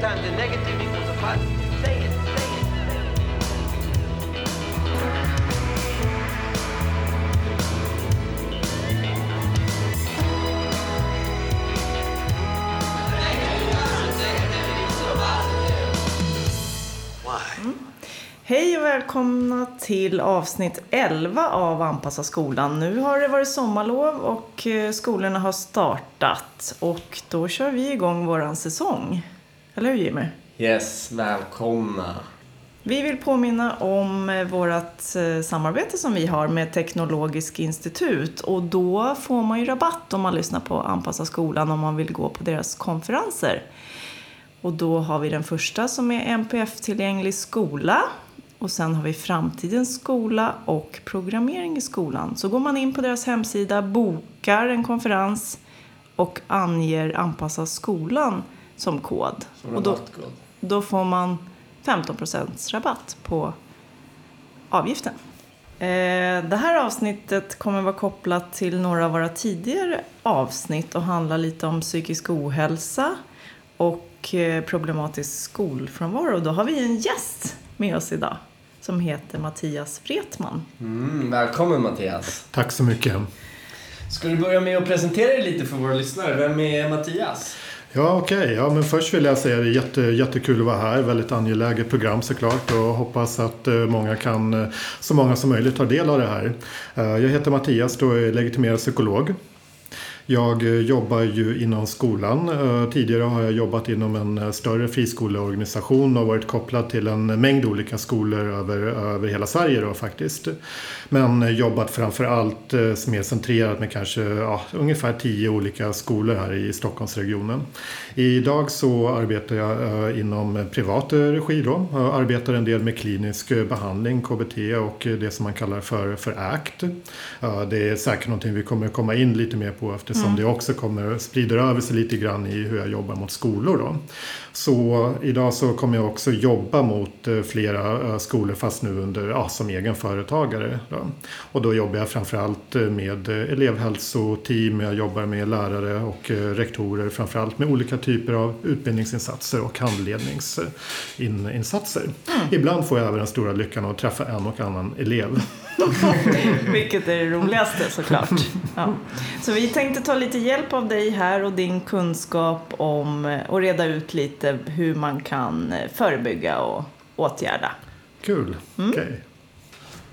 Times negative equals a positive. Say it, say it. Hej och välkomna till avsnitt 11 av Anpassa skolan. Nu har det varit sommarlov och eh, skolorna har startat och då kör vi igång våran säsong. Eller hur Jimmy? Yes, välkomna. Vi vill påminna om eh, vårt eh, samarbete som vi har med Teknologisk institut och då får man ju rabatt om man lyssnar på Anpassa skolan om man vill gå på deras konferenser. Och då har vi den första som är NPF-tillgänglig skola och sen har vi Framtidens skola och Programmering i skolan. Så går man in på deras hemsida, bokar en konferens och anger Anpassa skolan som kod. Som och då, då får man 15 rabatt på avgiften. Eh, Det här avsnittet kommer vara kopplat till några av våra tidigare avsnitt och handla lite om psykisk ohälsa och eh, problematisk skolfrånvaro. Då har vi en gäst med oss idag som heter Mattias Wretman. Mm, välkommen Mattias. Tack så mycket. Ska du börja med att presentera dig lite för våra lyssnare? Vem är Mattias? Ja, okej. Ja, men först vill jag säga att det är jätte, jättekul att vara här. Väldigt angeläget program såklart och hoppas att eh, många kan, eh, så många som möjligt tar del av det här. Eh, jag heter Mattias och är legitimerad psykolog. Jag eh, jobbar ju inom skolan. Eh, tidigare har jag jobbat inom en eh, större friskoleorganisation och varit kopplad till en mängd olika skolor över, över hela Sverige då faktiskt. Men jobbat framför allt mer centrerat med kanske ja, ungefär tio olika skolor här i Stockholmsregionen. Idag så arbetar jag inom privat regi då. Jag arbetar en del med klinisk behandling, KBT och det som man kallar för, för ACT. Det är säkert någonting vi kommer komma in lite mer på efter eftersom det också kommer sprider över sig lite grann i hur jag jobbar mot skolor. Då. Så idag så kommer jag också jobba mot eh, flera eh, skolor fast nu under, ja, som egen företagare. Då. Och då jobbar jag framförallt eh, med elevhälsoteam, jag jobbar med lärare och rektorer framförallt med olika typer av utbildningsinsatser och handledningsinsatser. Ibland får jag även den stora lyckan att träffa en och annan elev. Vilket är det roligaste såklart. Ja. Så vi tänkte ta lite hjälp av dig här och din kunskap om och reda ut lite hur man kan förebygga och åtgärda. Kul, okej.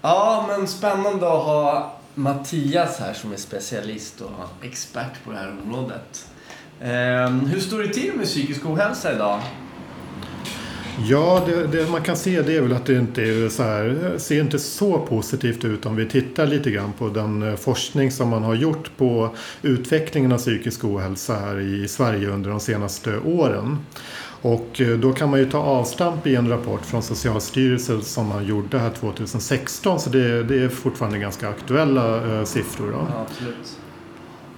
Ja, men spännande att ha Mattias här som är specialist och expert på det här området. Ehm, hur står det till med psykisk ohälsa idag? Ja, det, det man kan se det är väl att det inte är så här, ser inte så positivt ut om vi tittar lite grann på den eh, forskning som man har gjort på utvecklingen av psykisk ohälsa här i Sverige under de senaste åren. Och eh, då kan man ju ta avstamp i en rapport från Socialstyrelsen som man gjorde här 2016 så det, det är fortfarande ganska aktuella eh, siffror. Då. Ja, absolut.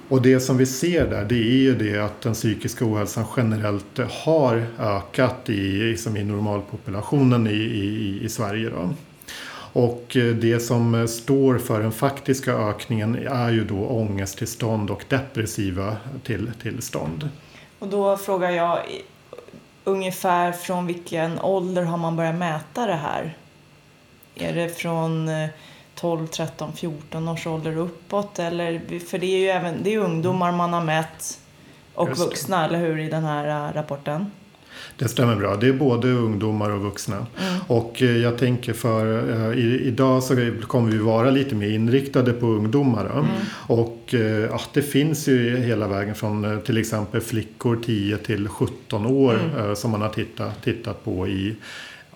Och det som vi ser där det är ju det att den psykiska ohälsan generellt har ökat i, liksom i normalpopulationen i, i, i Sverige. Då. Och eh, det som står för den faktiska ökningen är ju då ångesttillstånd och depressiva till, tillstånd. Och då frågar jag ungefär från vilken ålder har man börjat mäta det här? Är det från eh, 12, 13, 14 års ålder uppåt? Eller, för det är ju även det är ungdomar man har mätt och vuxna, eller hur, i den här eh, rapporten? Det stämmer bra. Det är både ungdomar och vuxna. Och eh, jag tänker för eh, idag så kommer vi vara lite mer inriktade på ungdomar. då. Och eh, ja, det finns ju hela vägen från eh, till exempel flickor 10 till 17 år eh, som man har tittat, tittat på i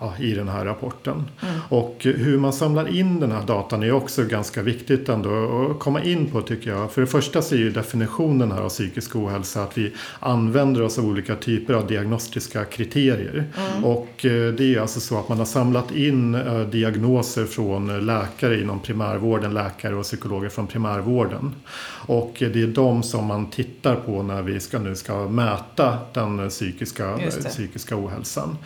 Ja, i den här rapporten. Och eh, hur man samlar in den här datan är också ganska viktigt ändå att komma in på tycker jag. För det första så är ju definitionen här av psykisk ohälsa att vi använder oss av olika typer av diagnostiska kriterier. Och eh, det är alltså så att man har samlat in eh, diagnoser från läkare inom primärvården, läkare och psykologer från primärvården. Och det är de som man tittar på när vi ska, nu ska mäta den psykiska, psykiska ohälsan.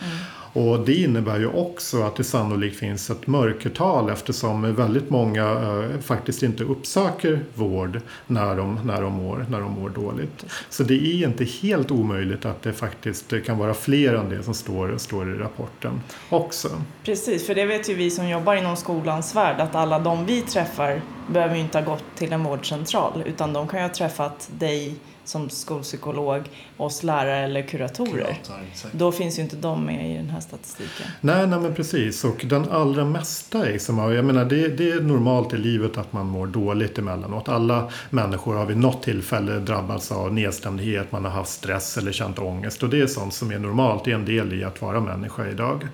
Och det innebär ju också att det sannolikt finns ett mörkertal eftersom väldigt många eh, faktiskt inte uppsöker vård när de, när, de mår, när de mår dåligt. Så det är inte helt omöjligt att det faktiskt kan vara fler än det som står, står i rapporten också. Precis, för det vet ju vi som jobbar inom skolans värld att alla de vi träffar behöver ju inte ha gått till en vårdcentral utan de kan ju ha träffat dig som skolpsykolog, oss lärare eller kuratorer. Kurator. Då finns ju inte de med i den här statistiken. Nej, nej men precis. Och den allra mesta liksom, jag menar det, det är normalt i livet att man mår dåligt emellanåt. Alla människor har vid något tillfälle drabbats av nedstämdhet, man har haft stress eller känt ångest. Och det är sånt som är normalt, det är en del i att vara människa idag.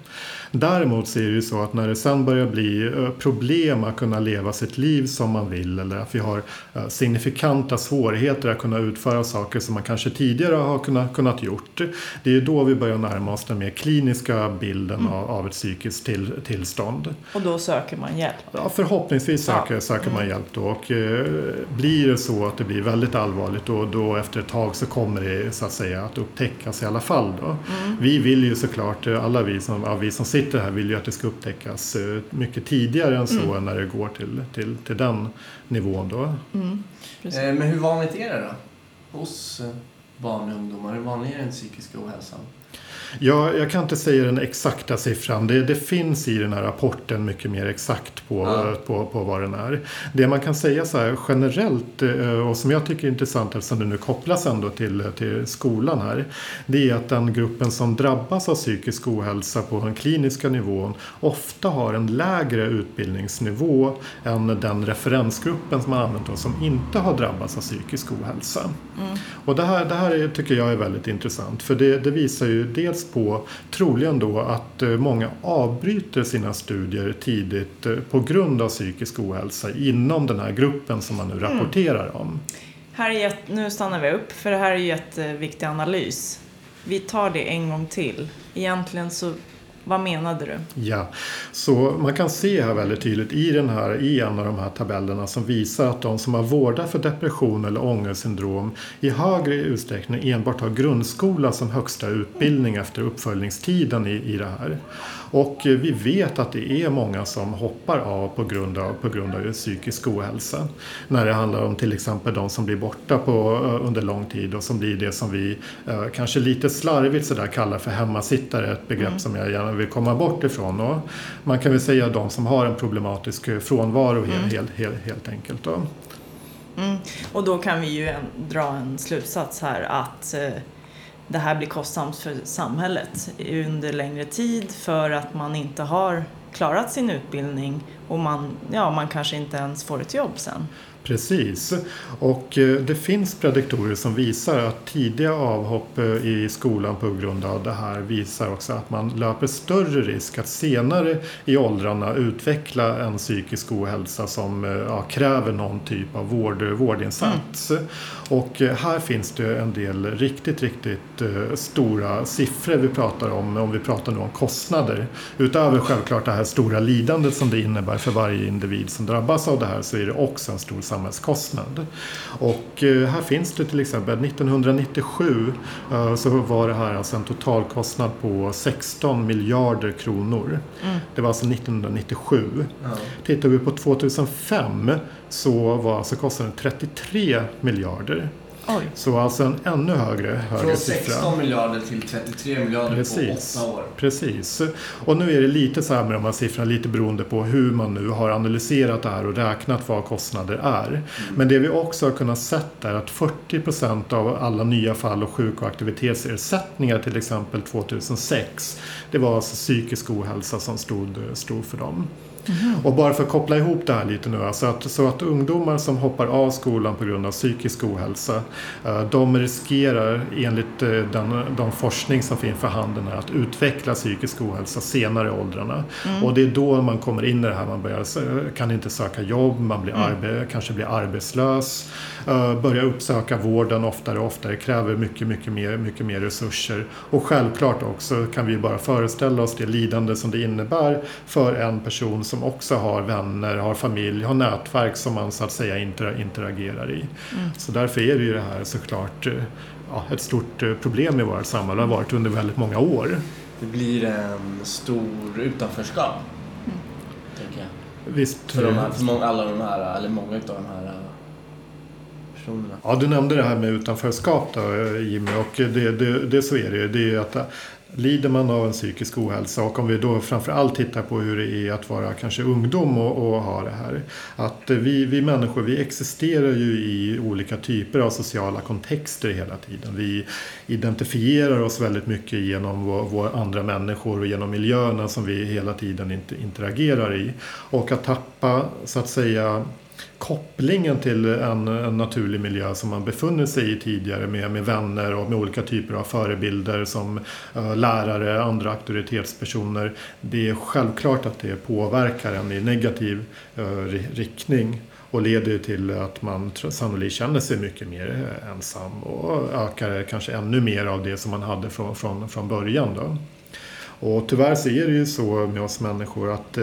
Däremot så är det ju så att när det sen börjar bli eh, problem att kunna leva sitt liv som man vill eller att vi har eh, signifikanta svårigheter att kunna utföra saker som man kanske tidigare har kunnat, kunnat gjort. Det är då vi börjar närma oss den mer kliniska bilden av, av ett psykiskt till, tillstånd. Och då söker man hjälp. Ja, förhoppningsvis söker, Ja. söker man hjälp då. Och eh, blir det så att det blir väldigt allvarligt då, då efter ett tag så kommer det så att säga att upptäckas i alla fall. Då. Vi vill ju såklart, eh, alla vi som, ja, vi som sitter här vill ju att det ska upptäckas eh, mycket tidigare än så när det går till, till, till den nivån då. Precis. Eh, Men hur vanligt är det då? Hos eh, barn och ungdomar? Hur vanlig är den psykiska ohälsan? Ja, jag kan inte säga den exakta siffran. Det, det finns i den här rapporten mycket mer exakt på, Ja. på, på vad den är. Det man kan säga så här generellt eh, och som jag tycker är intressant eftersom det nu kopplas ändå till, till skolan här. Det är att den gruppen som drabbas av psykisk ohälsa på den kliniska nivån ofta har en lägre utbildningsnivå än den referensgruppen som man använt då, som inte har drabbats av psykisk ohälsa. Och det här, det här är, tycker jag är väldigt intressant för det, det visar ju dels på, troligen då, att eh, många avbryter sina studier tidigt eh, på grund av psykisk ohälsa inom den här gruppen som man nu rapporterar om. Här är jätt, nu stannar vi upp, för det här är ju jätteviktig analys. Vi tar det en gång till. Egentligen så, vad menade du? Ja, så man kan se här väldigt tydligt i, den här, i en av de här tabellerna som visar att de som har vårdat för depression eller ångestsyndrom i högre utsträckning enbart har grundskola som högsta utbildning efter uppföljningstiden i, i det här. Och vi vet att det är många som hoppar av på grund av, på grund av psykisk ohälsa. När det handlar om till exempel de som blir borta på, eh, under lång tid och som blir det som vi eh, kanske lite slarvigt sådär kallar för hemmasittare, ett begrepp som jag gärna vill komma bort ifrån. Och man kan väl säga de som har en problematisk eh, frånvaro helt, helt, helt, helt enkelt. Då. Mm. Och då kan vi ju en, dra en slutsats här att eh, det här blir kostsamt för samhället under längre tid för att man inte har klarat sin utbildning och man, ja, man kanske inte ens får ett jobb sen. Precis. Och eh, det finns prediktorer som visar att tidiga avhopp eh, i skolan på grund av det här visar också att man löper större risk att senare i åldrarna utveckla en psykisk ohälsa som eh, ja, kräver någon typ av vård, vårdinsats. Och eh, här finns det en del riktigt, riktigt stora siffror vi pratar om, om vi pratar nu om kostnader. Utöver självklart det här stora lidandet som det innebär för varje individ som drabbas av det här så är det också en stor samhällskostnad. Och eh, här finns det till exempel 1997 eh, så var det här alltså en totalkostnad på 16 miljarder kronor. Det var alltså 1997. Ja. Tittar vi på 2005 så var alltså kostnaden 33 miljarder. Oj. Så alltså en ännu högre, högre Från siffra. 16 miljarder till 33 miljarder Precis. på åtta år. Precis. Och nu är det lite så här med de här siffrorna, lite beroende på hur man nu har analyserat det här och räknat vad kostnader är. Men det vi också har kunnat sett är att 40 procent av alla nya fall och sjuk och aktivitetsersättningar till exempel 2006, det var alltså psykisk ohälsa som stod, stod för dem. Och bara för att koppla ihop det här lite nu, alltså att, så att ungdomar som hoppar av skolan på grund av psykisk ohälsa, eh, de riskerar enligt eh, den, de forskning som finns för handen här, att utveckla psykisk ohälsa senare i åldrarna. Och det är då man kommer in i det här, man börjar, kan inte söka jobb, man blir arbe, kanske blir arbetslös, eh, börjar uppsöka vården oftare och oftare, kräver mycket, mycket mer, mycket mer resurser. Och självklart också kan vi bara föreställa oss det lidande som det innebär för en person som också har vänner, har familj, har nätverk som man så att säga inter, interagerar i. Så därför är det ju det här såklart eh, ja, ett stort eh, problem i vårt samhälle, har varit under väldigt många år. det blir en stor utanförskap. Tänker jag. Visst. För, de här, för många, alla de här, eller många av de här personerna. Ja, du nämnde det här med utanförskap då, eh, Jimmy. Och det, det, det så är det ju. Det är att eh, lider man av en psykisk ohälsa och om vi då framförallt tittar på hur det är att vara kanske ungdom och, och ha det här. Att eh, vi, vi människor vi existerar ju i olika typer av sociala kontexter hela tiden. Vi identifierar oss väldigt mycket genom vår, vår andra människor och genom miljöerna som vi hela tiden inte interagerar i. Och att tappa så att säga kopplingen till en, en, naturlig miljö som man befunnit sig i tidigare med, med vänner och med olika typer av förebilder som uh, lärare, andra auktoritetspersoner. Det är självklart att det påverkar en i negativ uh, riktning och leder till att man sannolikt känner sig mycket mer eh, ensam och ökar kanske ännu mer av det som man hade från, från, från början. Då. Och tyvärr så är det ju så med oss människor att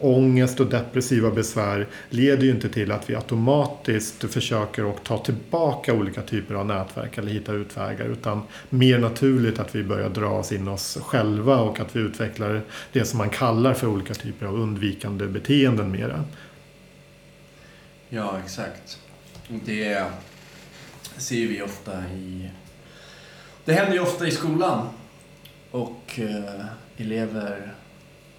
ångest och depressiva besvär leder ju inte till att vi automatiskt försöker att ta tillbaka olika typer av nätverk eller hitta utvägar utan mer naturligt att vi börjar dra oss in oss själva och att vi utvecklar det som man kallar för olika typer av undvikande beteenden mera. Ja, exakt. Det ser vi ofta i... Det händer ju ofta i skolan. Och eh, elever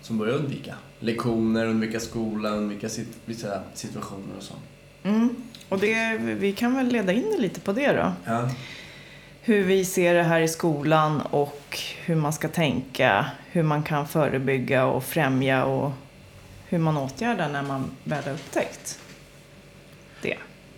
som börjar undvika lektioner, undvika skolan, undvika sit vissa situationer och så. Mm. Och det, vi kan väl leda in det lite på det då. Ja. Hur vi ser det här i skolan och hur man ska tänka, hur man kan förebygga och främja och hur man åtgärdar när man väl har upptäckt.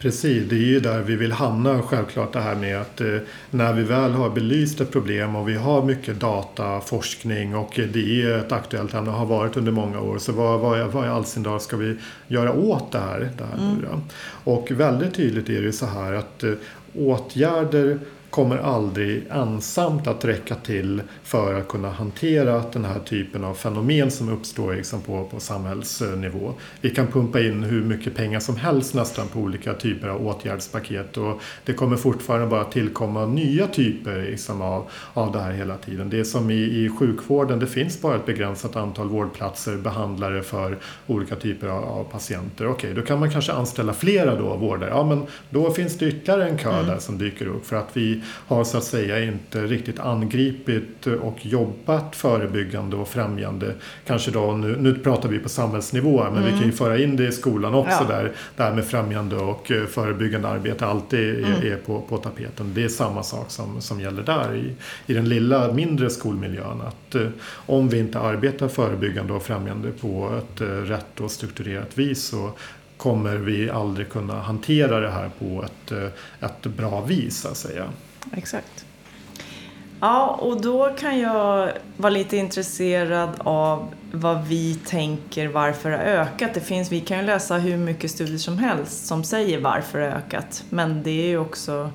Precis, det är ju där vi vill hamna självklart det här med att eh, när vi väl har belyst ett problem och vi har mycket data, forskning och det är ett aktuellt ämne och har varit under många år. Så vad, vad, vad i all sin dag ska vi göra åt det här? Det här mm. Och väldigt tydligt är det så här att eh, åtgärder kommer aldrig ensamt att räcka till för att kunna hantera den här typen av fenomen som uppstår liksom på, på samhällsnivå. Vi kan pumpa in hur mycket pengar som helst nästan på olika typer av åtgärdspaket och det kommer fortfarande bara tillkomma nya typer liksom av, av det här hela tiden. Det är som i, i sjukvården, det finns bara ett begränsat antal vårdplatser, behandlare för olika typer av, av patienter. Okej, då kan man kanske anställa flera då vårdare. Ja, men då finns det ytterligare en kö mm. där som dyker upp för att vi har så att säga inte riktigt angripit och jobbat förebyggande och främjande. Kanske då, nu, nu pratar vi på samhällsnivå men mm. vi kan ju mm. föra in det i skolan också ja. där det här med främjande och eh, förebyggande arbete alltid mm. är, är på, på tapeten. Det är samma sak som, som gäller där i, i den lilla mindre skolmiljön. Att eh, om vi inte arbetar förebyggande och främjande på ett eh, rätt och strukturerat vis så kommer vi aldrig kunna hantera det här på ett, ett bra vis så att säga. Exakt. Ja, och då kan jag vara lite intresserad av vad vi tänker varför det har ökat. Det finns, vi kan ju läsa hur mycket studier som helst som säger varför det har ökat. Men det är ju också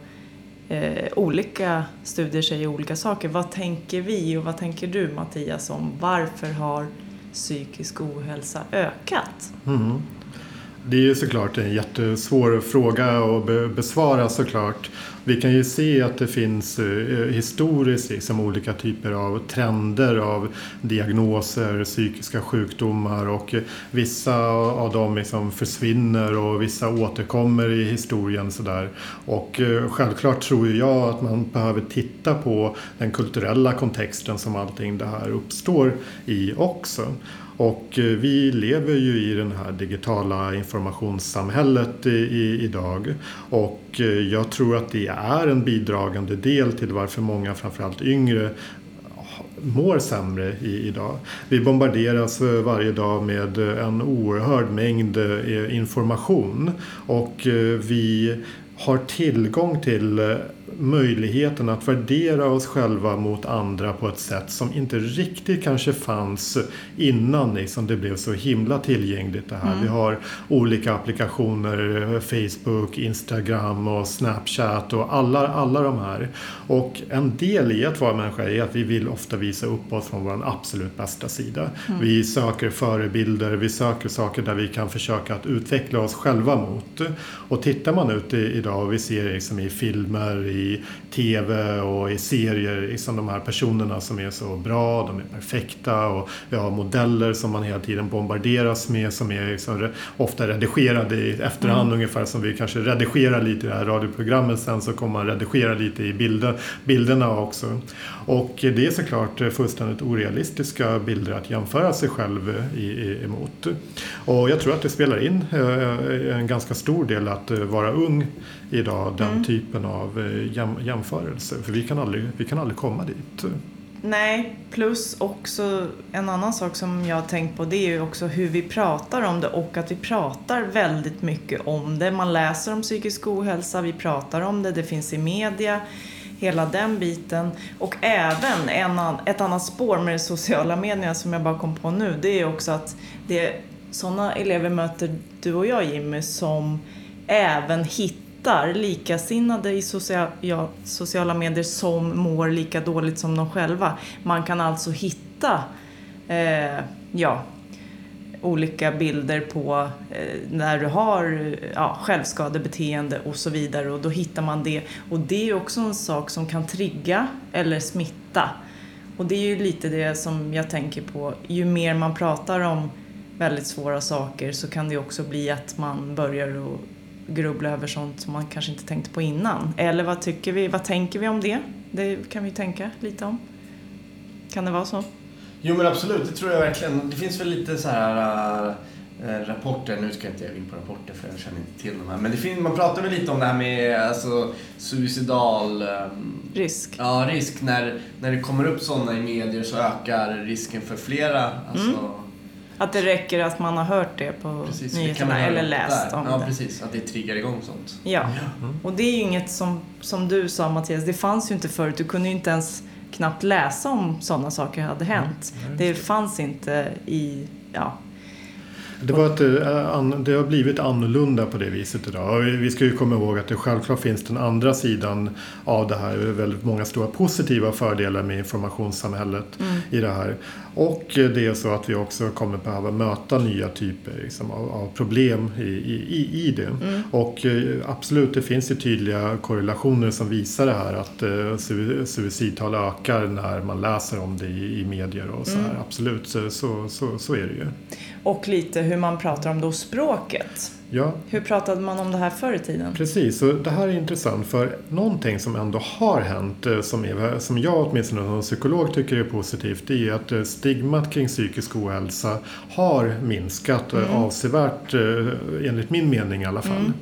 eh, olika studier säger olika saker. Vad tänker vi och vad tänker du Mattias om varför har psykisk ohälsa ökat? Mm. Det är ju såklart en jättesvår fråga att besvara såklart. Vi kan ju se att det finns eh, historiskt liksom olika typer av trender av diagnoser, psykiska sjukdomar och vissa av dem liksom försvinner och vissa återkommer i historien. Sådär. Och eh, självklart tror jag att man behöver titta på den kulturella kontexten som allting det här uppstår i också. Och eh, vi lever ju i det här digitala informationssamhället i, idag. Och eh, jag tror att det är en bidragande del till varför många, framförallt yngre, mår sämre i, idag. Vi bombarderas eh, varje dag med en oerhörd mängd information och vi har tillgång till möjligheten att värdera oss själva mot andra på ett sätt som inte riktigt kanske fanns innan liksom det blev så himla tillgängligt det här. Mm. Vi har olika applikationer, Facebook, Instagram och Snapchat och alla, alla de här. Och en del i att vara människa är att vi vill ofta visa upp oss från vår absolut bästa sida. Mm. Vi söker förebilder, vi söker saker där vi kan försöka att utveckla oss själva mot. Och tittar man ut idag och vi ser liksom i filmer, i TV och i serier, liksom de här personerna som är så bra, de är perfekta och vi har modeller som man hela tiden bombarderas med som är liksom ofta redigerade i efterhand mm. ungefär som vi kanske redigerar lite i det här radioprogrammet sen så kommer man redigera lite i bilder, bilderna också. Och det är såklart fullständigt orealistiska bilder att jämföra sig själv i, emot. Och jag tror att det spelar in eh, en ganska stor del att vara ung idag, den mm. typen av eh, jäm, jämförelse. För vi kan, aldrig, vi kan aldrig komma dit. Nej, plus också en annan sak som jag har tänkt på det är ju också hur vi pratar om det och att vi pratar väldigt mycket om det. Man läser om psykisk ohälsa, vi pratar om det, det finns i media hela den biten. Och även en, ett annat spår med sociala medierna som jag bara kom på nu, det är också att det sådana elever möter du och jag Jimmy som även hittar likasinnade i social, ja, sociala medier som mår lika dåligt som de själva. Man kan alltså hitta eh, ja, olika bilder på eh, när du har ja, självskadebeteende och så vidare och då hittar man det. Och det är också en sak som kan trigga eller smitta. Och det är ju lite det som jag tänker på. Ju mer man pratar om väldigt svåra saker så kan det också bli att man börjar att grubbla över sånt som man kanske inte tänkte på innan. Eller vad tycker vi, vad tänker vi om det? Det kan vi tänka lite om. Kan det vara så? Jo men absolut, det tror jag verkligen. Det finns väl lite så här äh, rapporter, nu ska jag inte jag in på rapporter för jag känner inte till de här. Men det finns, man pratar väl lite om det här med alltså, suicidal... Ähm, risk. Ja, risk. När, när det kommer upp sådana i medier så ökar risken för flera. Alltså, mm. Att det räcker att man har hört det på precis, nyheterna det eller läst där. om ja, det. Ja, precis. Att det triggar igång sånt. Ja, mm. och det är ju inget som, som du sa Mattias, det fanns ju inte förut. Du kunde ju inte ens knappt läsa om sådana saker hade hänt. Mm. Det fanns inte i, ja, det, var ett, eh, det har blivit annorlunda på det viset idag. Vi ska ju komma ihåg att det självklart finns den andra sidan av det här. Det är väldigt många stora positiva fördelar med informationssamhället mm. i det här. Och det är så att vi också kommer behöva möta nya typer liksom, av, av, problem i, i, i det. Mm. Och eh, absolut, det finns ju tydliga korrelationer som visar det här att eh, suicidtal ökar när man läser om det i, i medier och så här. Mm. Absolut, så, så, så, så är det ju. Och lite hur man pratar om då språket. Ja. Hur pratade man om det här förr i tiden? Precis, och det här är intressant för någonting som ändå har hänt eh, som, är, som jag åtminstone som psykolog tycker är positivt det är att eh, stigmat kring psykisk ohälsa har minskat mm. avsevärt eh, enligt min mening i alla fall. Mm.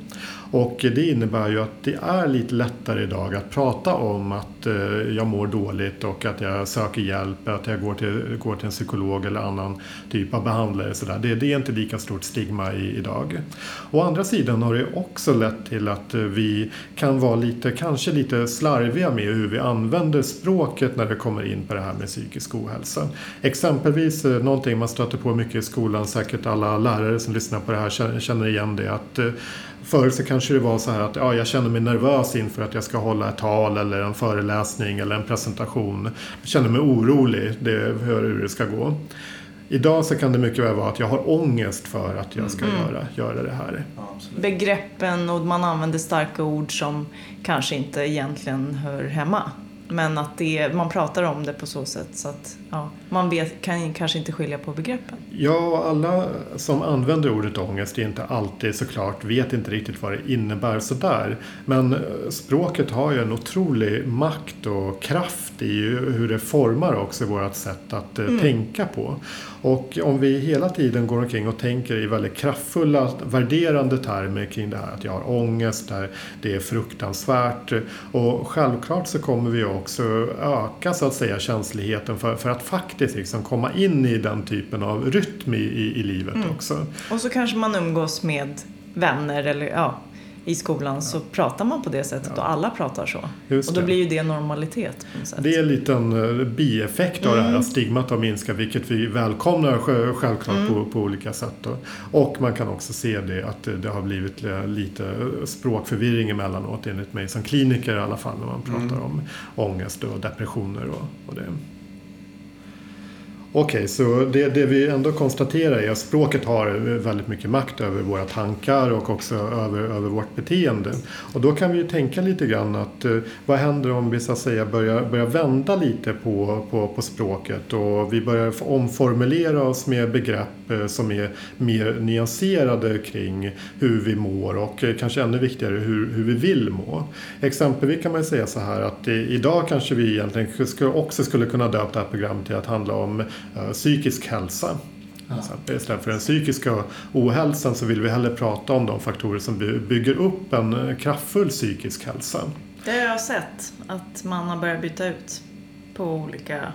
Och det innebär ju att det är lite lättare idag att prata om att eh, jag mår dåligt och att jag söker hjälp, att jag går till, går till en psykolog eller annan typ av behandlare. Så där. Det, det är inte lika stort stigma i, idag. Å andra sidan har det också lett till att eh, vi kan vara lite, kanske lite slarviga med hur vi använder språket när det kommer in på det här med psykisk ohälsa. Exempelvis eh, någonting man stöter på mycket i skolan, säkert alla lärare som lyssnar på det här känner igen det, att Förr så kanske det var så här att ja, jag känner mig nervös inför att jag ska hålla ett tal eller en föreläsning eller en presentation. Jag känner mig orolig det, hur det ska gå. Idag så kan det mycket väl vara att jag har ångest för att jag ska mm. göra, göra det här. Begreppen och man använder starka ord som kanske inte egentligen hör hemma. Men att det, man pratar om det på så sätt så att ja, man vet, kan kanske inte skilja på begreppen. Ja, alla som använder ordet ångest är inte alltid såklart vet inte riktigt vad det innebär sådär. Men eh, språket har ju en otrolig makt och kraft i hur det formar också vårt sätt att eh, mm. tänka på. Och om vi hela tiden går omkring och tänker i väldigt kraftfulla värderande termer kring det här att jag har ångest, det är fruktansvärt och självklart så kommer vi också öka så att säga känsligheten för, för att faktiskt liksom komma in i den typen av rytm i, i, i livet mm. också. Och så kanske man umgås med vänner eller ja, i skolan ja. så pratar man på det sättet ja. och alla pratar så. Just och då det. blir ju det normalitet. På något sätt. Det är en liten eh, bieffekt av mm. det här stigmat har minskat vilket vi välkomnar självklart mm. på, på olika sätt. Då. Och man kan också se det att det har blivit lite språkförvirring emellanåt enligt mig som kliniker i alla fall när man pratar mm. om ångest och depressioner och, och det. Okej, så det, det vi ändå konstaterar är att språket har väldigt mycket makt över våra tankar och också över, över vårt beteende. Och då kan vi ju tänka lite grann att eh, vad händer om vi så att säga börjar, börjar vända lite på, på, på språket och vi börjar omformulera oss med begrepp eh, som är mer nyanserade kring hur vi mår och eh, kanske ännu viktigare hur, hur vi vill må. Exempelvis kan man säga så här att eh, idag kanske vi egentligen också skulle kunna döpa det här programmet till att handla om psykisk hälsa. Ja. Istället för den psykiska ohälsan så vill vi hellre prata om de faktorer som bygger upp en kraftfull psykisk hälsa. Det har jag sett att man har börjat byta ut på olika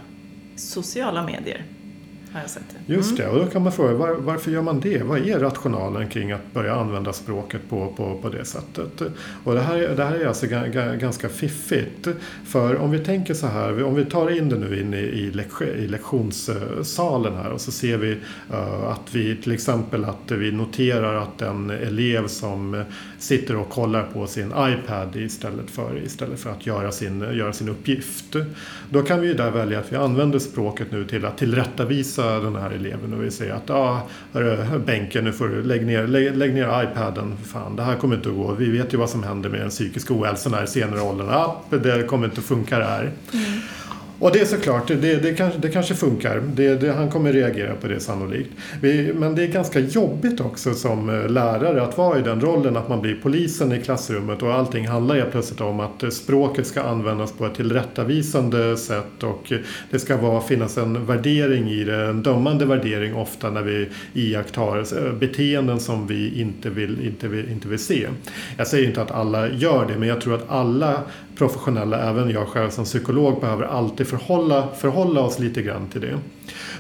sociala medier har jag sett det. Just det, och då kan man fråga var, varför gör man det? Vad är rationalen kring att börja använda språket på, på, på det sättet? Och det här, det här är alltså ganska fiffigt. För om vi tänker så här, om vi tar in det nu in i, i, lek, i lektionssalen här och så ser vi uh, att vi till exempel att vi noterar att en elev som sitter och kollar på sin iPad istället för, istället för att göra sin, göra sin uppgift. Då kan vi ju där välja att vi använder språket nu till att tillrättavisa undervisa den här eleven och vi säger att ja, ah, bänken, nu får du lägg ner, lägg, lägg ner iPaden. Fan, det här kommer inte att gå. Vi vet ju vad som händer med den psykiska ohälsan här i senare åldern. Ja, det kommer inte att funka det här. Mm. Och det är såklart, det, det, kanske, det kanske funkar. Det, det, han kommer reagera på det sannolikt. Vi, men det är ganska jobbigt också som eh, lärare att vara i den rollen att man blir polisen i klassrummet och allting handlar ju plötsligt om att eh, språket ska användas på ett tillrättavisande sätt och eh, det ska vara, finnas en värdering i det, en dömande värdering ofta när vi iakttar beteenden som vi inte vill, inte vill, inte vill se. Jag säger inte att alla gör det men jag tror att alla professionella, även jag själv som psykolog, behöver alltid förhålla, förhålla oss lite grann till det.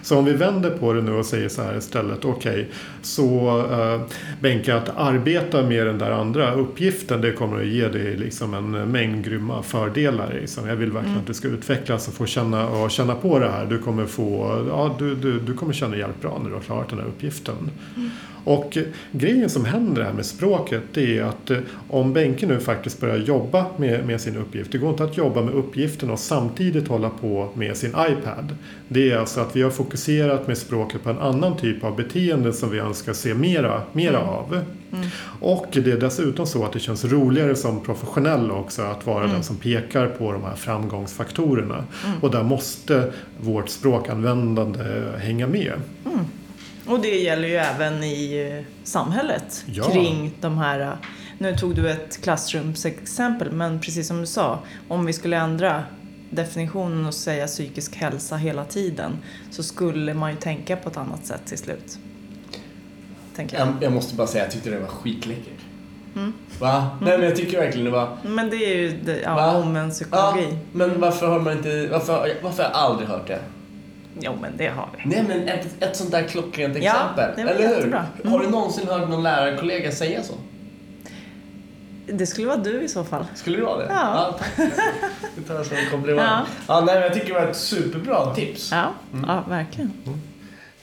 Så om vi vänder på det nu och säger så här istället, okej, okay, så uh, Benke, att arbeta med den där andra uppgiften, det kommer att ge dig liksom en mängd grymma fördelar. Liksom. Jag vill verkligen mm. att du ska utvecklas och få känna, och känna på det här. Du kommer, få, ja, du, du, du kommer känna hjälp bra när du har klarat den här uppgiften. Mm. Och grejen som händer här med språket det är att eh, om Benke nu faktiskt börjar jobba med, med sin uppgift. Det går inte att jobba med uppgiften och samtidigt hålla på med sin iPad. Det är alltså att vi har fokuserat med språket på en annan typ av beteende som vi önskar se mera, mera mm. av. Mm. Och det är dessutom så att det känns roligare som professionell också att vara mm. den som pekar på de här framgångsfaktorerna. Mm. Och där måste vårt språkanvändande hänga med. Mm. Och det gäller ju även i eh, samhället ja. kring de här eh, nu tog du ett klassrumsexempel, men precis som du sa, om vi skulle ändra definitionen och säga psykisk hälsa hela tiden så skulle man ju tänka på ett annat sätt till slut. Tänker jag. jag. måste bara säga, jag tyckte det var skitläckert. Mm. Va? Mm. Nej men jag tycker verkligen det var... Men det är ju det, ja, omvänd psykologi. Ja, men varför har man inte... Varför, varför har jag aldrig hört det? Jo, men det har vi. Nej, men ett, ett sånt där klockrent exempel. Ja, Eller hur? Mm. Har du någonsin hört någon lärarkollega säga så? Det skulle vara du i så fall. Skulle det vara det? Ja. ja. Det tar jag som en komplimang. Ja. ja, nej, jag tycker det var ett superbra tips. Ja, mm. ja verkligen. Mm.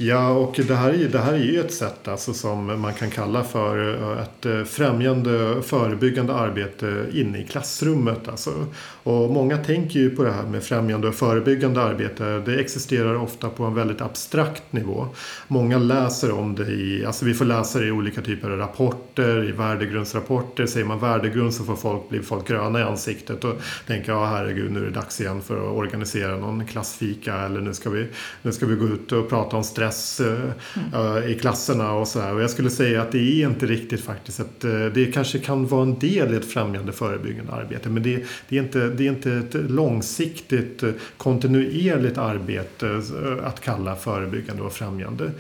Ja, och det här, är, det här är ju ett sätt alltså som man kan kalla för eh, ett eh, främjande förebyggande arbete inne i klassrummet. Alltså. Och många tänker ju på det här med främjande och förebyggande arbete. Det existerar ofta på en väldigt abstrakt nivå. Många läser om det i, alltså vi får läsa det i olika typer av rapporter, i värdegrundsrapporter. Säger man värdegrund så får folk, blir folk gröna i ansiktet och tänker ja herregud nu är det dags igen för att organisera någon klassfika eller nu ska vi, nu ska vi gå ut och prata om stress stress mm. Eh, eh, i klasserna och så här. Och jag skulle säga att det är inte riktigt faktiskt att eh, det kanske kan vara en del i ett främjande förebyggande arbete. Men det, det, är, inte, det är inte ett långsiktigt kontinuerligt arbete att kalla förebyggande och främjande.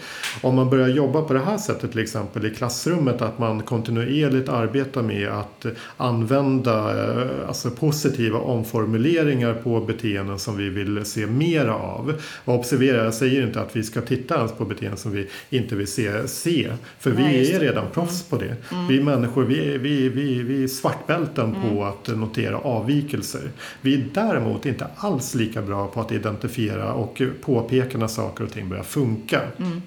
Om man börjar jobba på det här sättet till exempel i klassrummet att man kontinuerligt arbetar med att använda alltså positiva omformuleringar på beteenden som vi vill se mera av. Och observera, jag säger inte att vi ska titta ens på beteenden som vi inte vill se. se för vi Nej, är redan proffs på det. Mm. Vi människor vi, vi, vi, vi är svartbälten mm. på att notera avvikelser. Vi är däremot inte alls lika bra på att identifiera och påpeka när saker och ting börjar funka. Mm.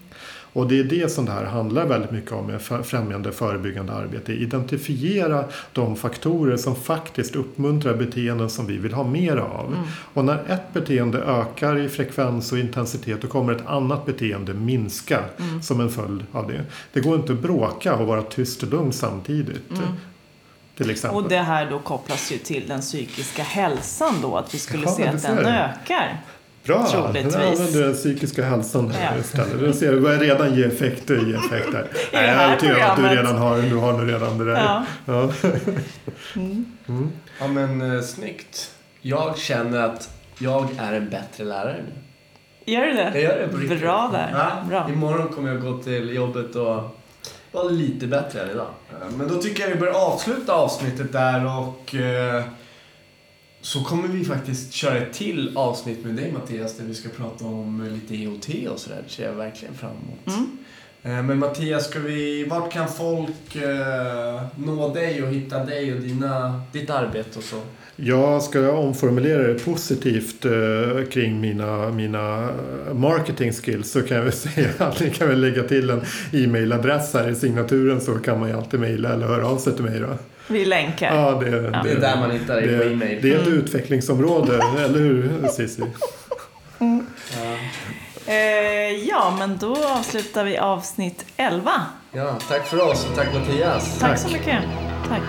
Och det är det som det här handlar väldigt mycket om med främjande förebyggande arbete. Identifiera de faktorer som faktiskt uppmuntrar beteenden som vi vill ha mer av. Och när ett beteende ökar i frekvens och intensitet då kommer ett annat beteende minska som en följd av det. Det går inte att bråka och vara tyst och lugn samtidigt. Exempel. Och det här då kopplas ju till den psykiska hälsan då, att vi skulle Ja, se att den ökar. Bra! Troligtvis. Nu använder du den psykiska hälsan här Ja. istället. Du ser, det börjar redan ge effekter. Ge effekter. det Nej, jag är här övertygad att du redan har, du har nu redan det där. Ja. Ja. Ja men eh, snyggt. Jag känner att jag är en bättre lärare nu. Gör du det? Jag gör det på riktigt. Bra där. Ja, Bra. Imorgon kommer jag gå till jobbet och vara lite bättre än idag. Men då tycker jag vi börjar avsluta avsnittet där och eh, så kommer vi faktiskt köra ett till avsnitt med dig Mattias där vi ska prata om lite EOT och sådär. Det ser jag verkligen fram emot. Mm. Eh, Men Mattias, ska vi, vart kan folk eh, nå dig och hitta dig och dina, ditt arbete och så? Jag ska omformulera det positivt eh, kring mina, mina marketing skills så kan jag väl säga att ni kan väl lägga till en e-mailadress här i signaturen så kan man ju alltid mejla eller höra av sig till mig då. Vi länkar. Ja, det, Det är där man hittar dig på det, e-mail. det är ett utvecklingsområde, eller hur Cissi? Ja. Eh, ja, men då avslutar vi avsnitt 11. ja, tack för oss och tack Mattias. Tack Tack. så mycket. Tack.